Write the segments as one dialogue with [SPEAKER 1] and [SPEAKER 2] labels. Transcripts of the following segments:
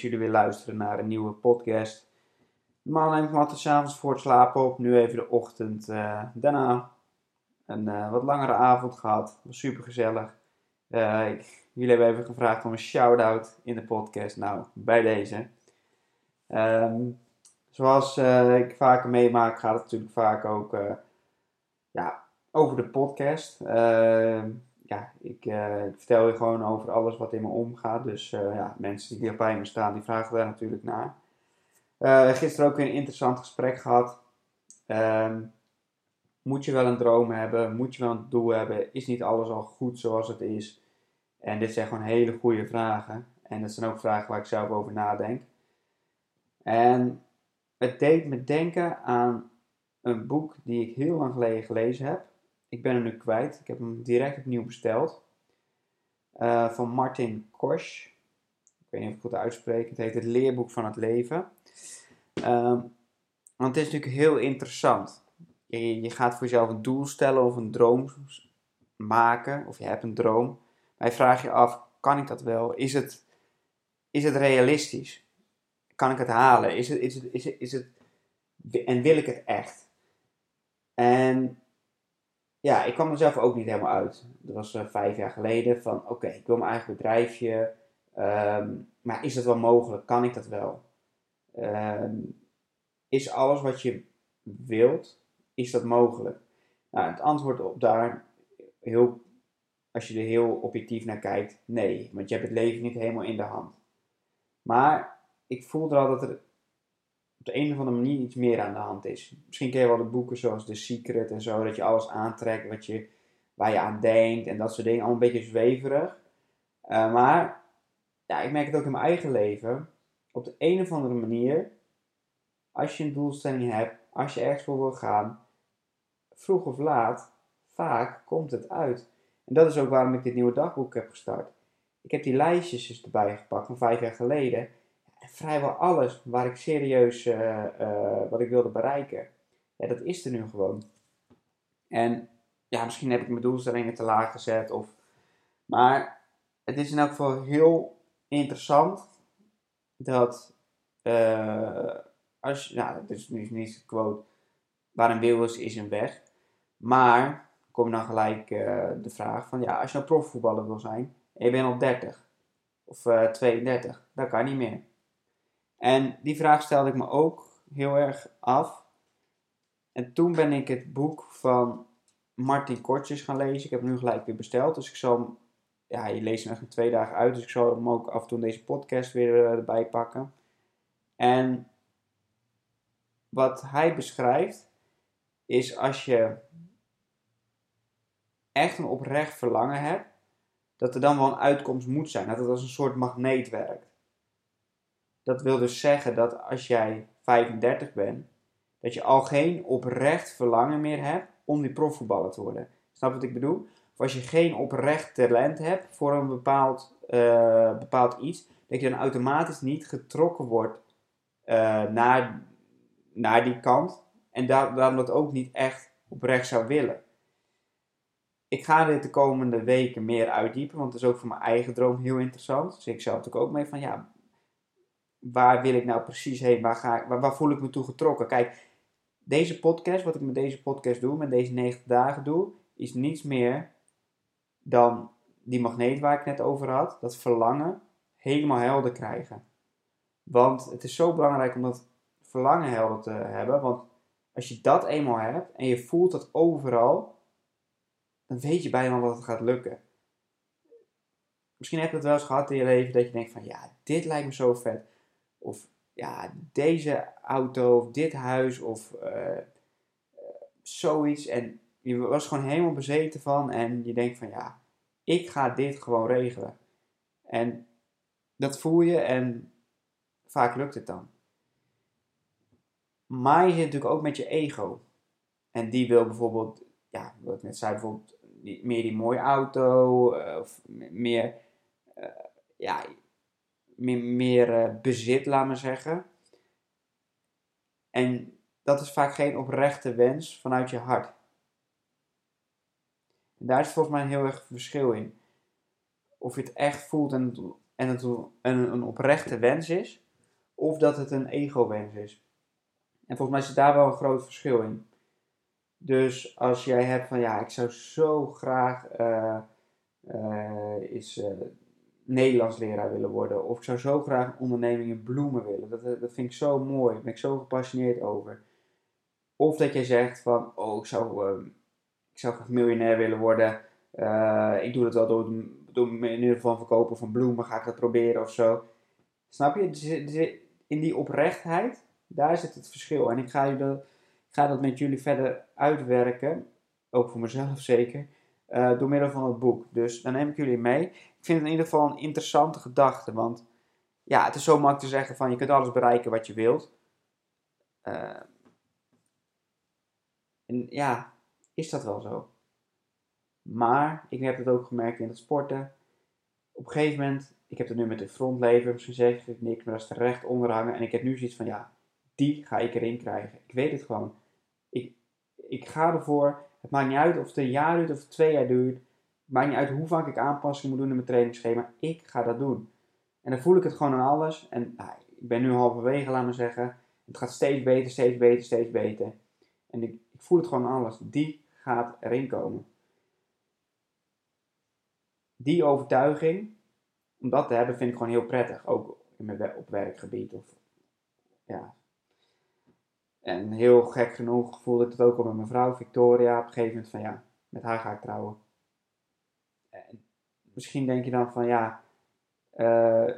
[SPEAKER 1] Jullie weer luisteren naar een nieuwe podcast. Normaal neem ik me altijd s'avonds voor het slapen op, nu even de ochtend. eh, daarna een eh, wat langere avond gehad, was super gezellig. jullie hebben even gevraagd om een shout-out in de podcast, nou, bij deze. Ehm, zoals eh, ik vaker meemaak, gaat het natuurlijk vaak ook eh, ja, over de podcast. Ehm, ja, ik, eh, ik vertel je gewoon over alles wat in me omgaat. Dus eh, ja, mensen die hier bij me staan, die vragen daar natuurlijk naar. Eh, gisteren ook weer een interessant gesprek gehad. Ehm, moet je wel een droom hebben? Moet je wel een doel hebben? Is niet alles al goed zoals het is? En dit zijn gewoon hele goede vragen. En dat zijn ook vragen waar ik zelf over nadenk. En het deed me denken aan een boek die ik heel lang geleden gelezen heb. Ik ben hem nu kwijt. Ik heb hem direct opnieuw besteld. Eh, van Martin Korsch. Ik weet niet of ik het goed uitspreek. Het heet Het Leerboek van het Leven. Ehm, want het is natuurlijk heel interessant. Je, je gaat voor jezelf een doel stellen of een droom maken. Of je hebt een droom. Maar je vraagt je af, kan ik dat wel? Is het, is het realistisch? Kan ik het halen? Is het, is het, is het, is het, en wil ik het echt? En ja, ik kwam er zelf ook niet helemaal uit. Dat was uh, vijf jaar geleden. Van oké, ik wil mijn eigen bedrijfje. Um, maar is dat wel mogelijk? Kan ik dat wel? Um, is alles wat je wilt, is dat mogelijk? Nou, het antwoord op daar, heel, als je er heel objectief naar kijkt, nee. Want je hebt het leven niet helemaal in de hand. Maar ik voelde al dat er op de een of andere manier iets meer aan de hand is. Misschien ken je wel de boeken zoals The Secret en zo, dat je alles aantrekt wat je, waar je aan denkt en dat soort dingen. Allemaal een beetje zweverig. Uh, maar ja, ik merk het ook in mijn eigen leven. Op de een of andere manier, als je een doelstelling hebt, als je ergens voor wil gaan, vroeg of laat, vaak komt het uit. En dat is ook waarom ik dit nieuwe dagboek heb gestart. Ik heb die lijstjes dus erbij gepakt van vijf jaar geleden vrijwel alles waar ik serieus uh, uh, wat ik wilde bereiken, dat is er nu gewoon. En ja, misschien heb ik mijn doelstellingen te laag gezet. Of, maar het is in elk geval heel interessant dat uh, als je, nou, is nu niet de quote, waar een wil is, is een weg. Maar kom dan gelijk de vraag van, ja, als je nou profvoetballer wil zijn en je bent al 30 of 32, dat kan niet meer. En die vraag stelde ik me ook heel erg af. En toen ben ik het boek van Martin Kortjes gaan lezen. Ik heb hem nu gelijk weer besteld. Dus ik zal hem, ja, je leest hem echt in twee dagen uit. Dus ik zal hem ook af en toe deze podcast weer erbij pakken. En wat hij beschrijft, is als je echt een oprecht verlangen hebt, dat er dan wel een uitkomst moet zijn. Dat het als een soort magneet werkt. Dat wil dus zeggen dat als jij 35 bent, dat je al geen oprecht verlangen meer hebt om die profvoetballer te worden. Snap wat ik bedoel? Of als je geen oprecht talent hebt voor een bepaald, uh, bepaald iets, dat je dan automatisch niet getrokken wordt uh, naar, naar die kant. En daarom dat ook niet echt oprecht zou willen. Ik ga dit de komende weken meer uitdiepen, want het is ook voor mijn eigen droom heel interessant. Dus ik zelf natuurlijk ook mee van ja, waar wil ik nou precies heen? Waar, ga ik, waar, voel ik me toe getrokken? Kijk, deze podcast, wat ik met deze podcast doe, met deze 90 dagen doe, is niets meer dan die magneet waar ik net over had, dat verlangen helemaal helder krijgen. Want het is zo belangrijk om dat verlangen helder te hebben, want als je dat eenmaal hebt en je voelt dat overal, dan weet je bijna dat het gaat lukken. Misschien heb je het wel eens gehad in je leven dat je denkt van ja, dit lijkt me zo vet. Of ja, deze auto of dit huis of uh, zoiets. En je was gewoon helemaal bezeten van en je denkt van ja, ik ga dit gewoon regelen. En dat voel je en vaak lukt het dan. Maar je zit natuurlijk ook met je ego. En die wil bijvoorbeeld, ja, wat ik net zei, bijvoorbeeld meer die mooie auto, uh, of meer, ja, meer, uh, bezit, laat maar zeggen. En dat is vaak geen oprechte wens vanuit je hart. En daar is volgens mij een heel erg verschil in. Of je het echt voelt en en het een, een oprechte wens is, of dat het een ego-wens is. En volgens mij zit daar wel een groot verschil in. Dus als jij hebt van ja, ik zou zo graag uh, uh, is, Nederlands leraar willen worden. Of ik zou zo graag een onderneming in bloemen willen. Dat, dat vind ik zo mooi. Daar ben ik zo gepassioneerd over. Of dat jij zegt van, oh, ik zou, uh, ik zou graag miljonair willen worden. Uh, ik doe dat wel door, door manier van verkopen van bloemen. Ga ik dat proberen of zo. Snap je? In die oprechtheid, daar zit het verschil. En ik ga, dat, ga dat met jullie verder uitwerken. Ook voor mezelf zeker. Uh, door middel van het boek. Dus dan neem ik jullie mee. Ik vind het in ieder geval een interessante gedachte. Want ja, het is zo makkelijk te zeggen van je kunt alles bereiken wat je wilt. Uh, en ja, is dat wel zo? Maar ik heb het ook gemerkt in het sporten. Op een gegeven moment, ik heb het nu met de frontlever, misschien zeg ik niks, maar dat is er recht onder hangen. En ik heb nu zoiets van, ja, die ga ik erin krijgen. Ik weet het gewoon. Ik, ik ga ervoor. Het maakt niet uit of het een jaar duurt of twee jaar duurt. Maakt niet uit hoe vaak ik aanpassingen moet doen in mijn trainingsschema. Ik ga dat doen. En dan voel ik het gewoon aan alles. En nou, ik ben nu halverwege, laat maar zeggen. Het gaat steeds beter, steeds beter, steeds beter. En ik, ik voel het gewoon aan alles. Die gaat erin komen. Die overtuiging, om dat te hebben, vind ik gewoon heel prettig. Ook in mijn, op werkgebied. Of, ja. En heel gek genoeg voelde ik het ook al met mijn vrouw Victoria. Op een gegeven moment van ja, met haar ga ik trouwen. En misschien denk je dan van ja, uh,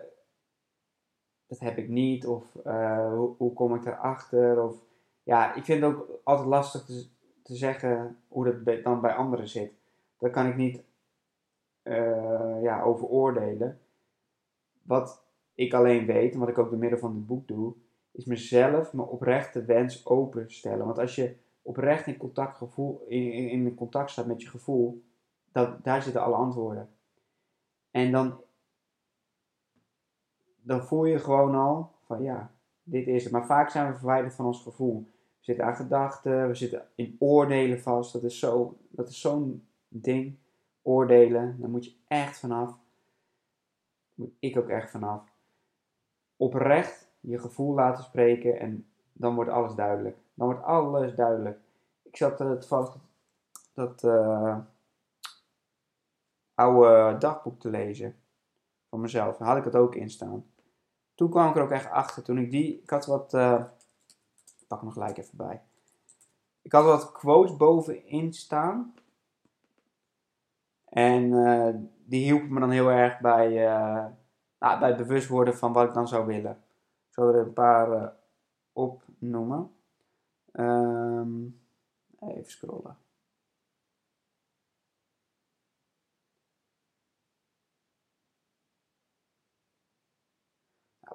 [SPEAKER 1] dat heb ik niet. Of uh, hoe, kom ik erachter? Of ja, ik vind het ook altijd lastig te, zeggen hoe dat dan bij anderen zit. Daar kan ik niet uh, ja, over oordelen. Wat ik alleen weet, en wat ik ook door middel van dit boek doe, is mezelf mijn oprechte wens openstellen. Want als je oprecht in contact, gevoel, in, in contact staat met je gevoel, dat, daar zitten alle antwoorden. En dan, dan voel je gewoon al van ja, dit is het. Maar vaak zijn we verwijderd van ons gevoel. We zitten aan gedachten, we zitten in oordelen vast. Dat is zo'n zo zo'n ding. Oordelen, daar moet je echt vanaf. Daar moet ik ook echt vanaf. Oprecht je gevoel laten spreken en dan wordt alles duidelijk. Dan wordt alles duidelijk. Ik zat uh, toevallig dat uh, oude dagboek te lezen van mezelf. Daar had ik het ook in staan. Toen kwam ik er ook echt achter. Toen ik die. Ik had wat. Uh, ik pak hem gelijk even bij. Ik had wat quotes bovenin staan. En uh, die hielpen me dan heel erg bij, uh, nou, bij het bewust worden van wat ik dan zou willen. Ik zal er een paar opnoemen. Um, even scrollen.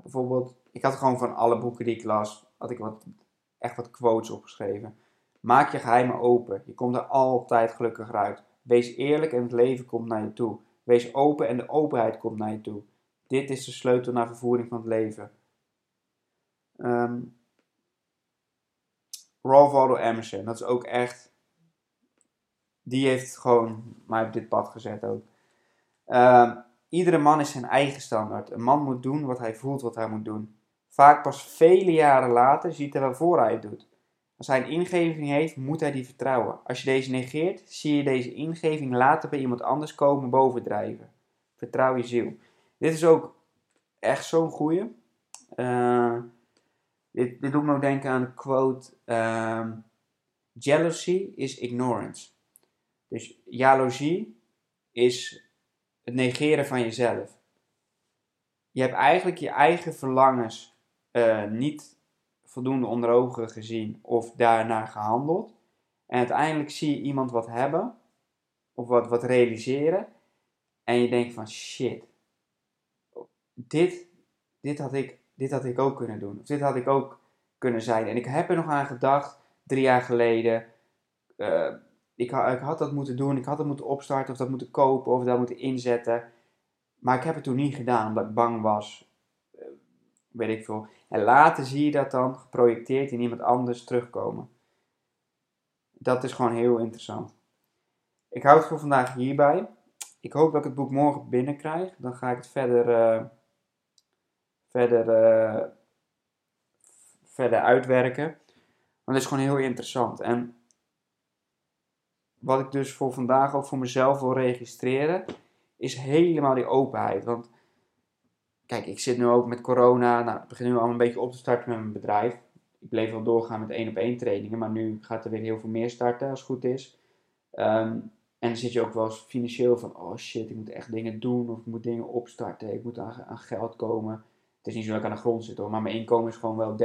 [SPEAKER 1] Bijvoorbeeld, ik had gewoon van alle boeken die ik las, had ik wat, echt wat quotes opgeschreven. Maak je geheimen open. Je komt er altijd gelukkiger uit. Wees eerlijk en het leven komt naar je toe. Wees open en de openheid komt naar je toe. Dit is de sleutel naar vervoering van het leven. Um, Ralph Waldo Emerson, dat is ook echt. Die heeft gewoon mij op dit pad gezet ook. Um, iedere man is zijn eigen standaard. Een man moet doen wat hij voelt wat hij moet doen. Vaak pas vele jaren later ziet hij waarvoor hij het doet. Als hij een ingeving heeft, moet hij die vertrouwen. Als je deze negeert, zie je deze ingeving later bij iemand anders komen bovendrijven. Vertrouw je ziel. Dit is ook echt zo'n goeie. Uh, dit, doet me ook denken aan de quote: uh, Jealousy is ignorance. Dus jaloezie is het negeren van jezelf. Je hebt eigenlijk je eigen verlangens uh, niet voldoende onder ogen gezien of daarnaar gehandeld. En uiteindelijk zie je iemand wat hebben of wat, wat realiseren. En je denkt van shit, dit, dit, had ik, dit had ik ook kunnen doen. Of dit had ik ook kunnen zijn. En ik heb er nog aan gedacht, drie jaar geleden. Uh, ik, ik, had dat moeten doen, ik had dat moeten opstarten, of dat moeten kopen, of dat moeten inzetten. Maar ik heb het toen niet gedaan, omdat ik bang was. Uh, weet ik veel. En later zie je dat dan geprojecteerd in iemand anders terugkomen. Dat is gewoon heel interessant. Ik hou het voor vandaag hierbij. Ik hoop dat ik het boek morgen binnenkrijg. Dan ga ik het verder, uh, verder, uh, verder uitwerken. Want het is gewoon heel interessant. En wat ik dus voor vandaag ook voor mezelf wil registreren, is helemaal die openheid. Want kijk, ik zit nu ook met corona. Nou, ik begin nu al een beetje op te starten met mijn bedrijf. Ik bleef wel doorgaan met één op één trainingen, maar nu gaat er weer heel veel meer starten als het goed is. Um, en dan zit je ook wel financieel van, oh shit, ik moet echt dingen doen of ik moet dingen opstarten, ik moet aan, aan geld komen. Het is niet zo dat ik aan de grond zit hoor, maar mijn inkomen is gewoon wel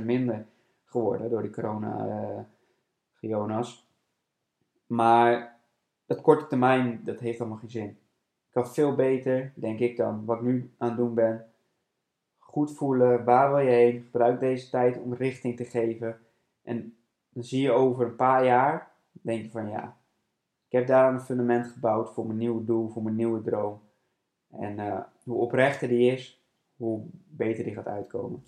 [SPEAKER 1] 30% minder geworden door die corona uh, Jonas. Maar dat korte termijn, dat heeft allemaal geen zin. Ik kan veel beter, denk ik dan, wat ik nu aan het doen ben. Goed voelen, waar wil je heen? Gebruik deze tijd om richting te geven. En dan zie je over een paar jaar, denk je van ja, ik heb daar een fundament gebouwd voor mijn nieuwe doel, voor mijn nieuwe droom. En uh, hoe oprechter die is, hoe beter die gaat uitkomen.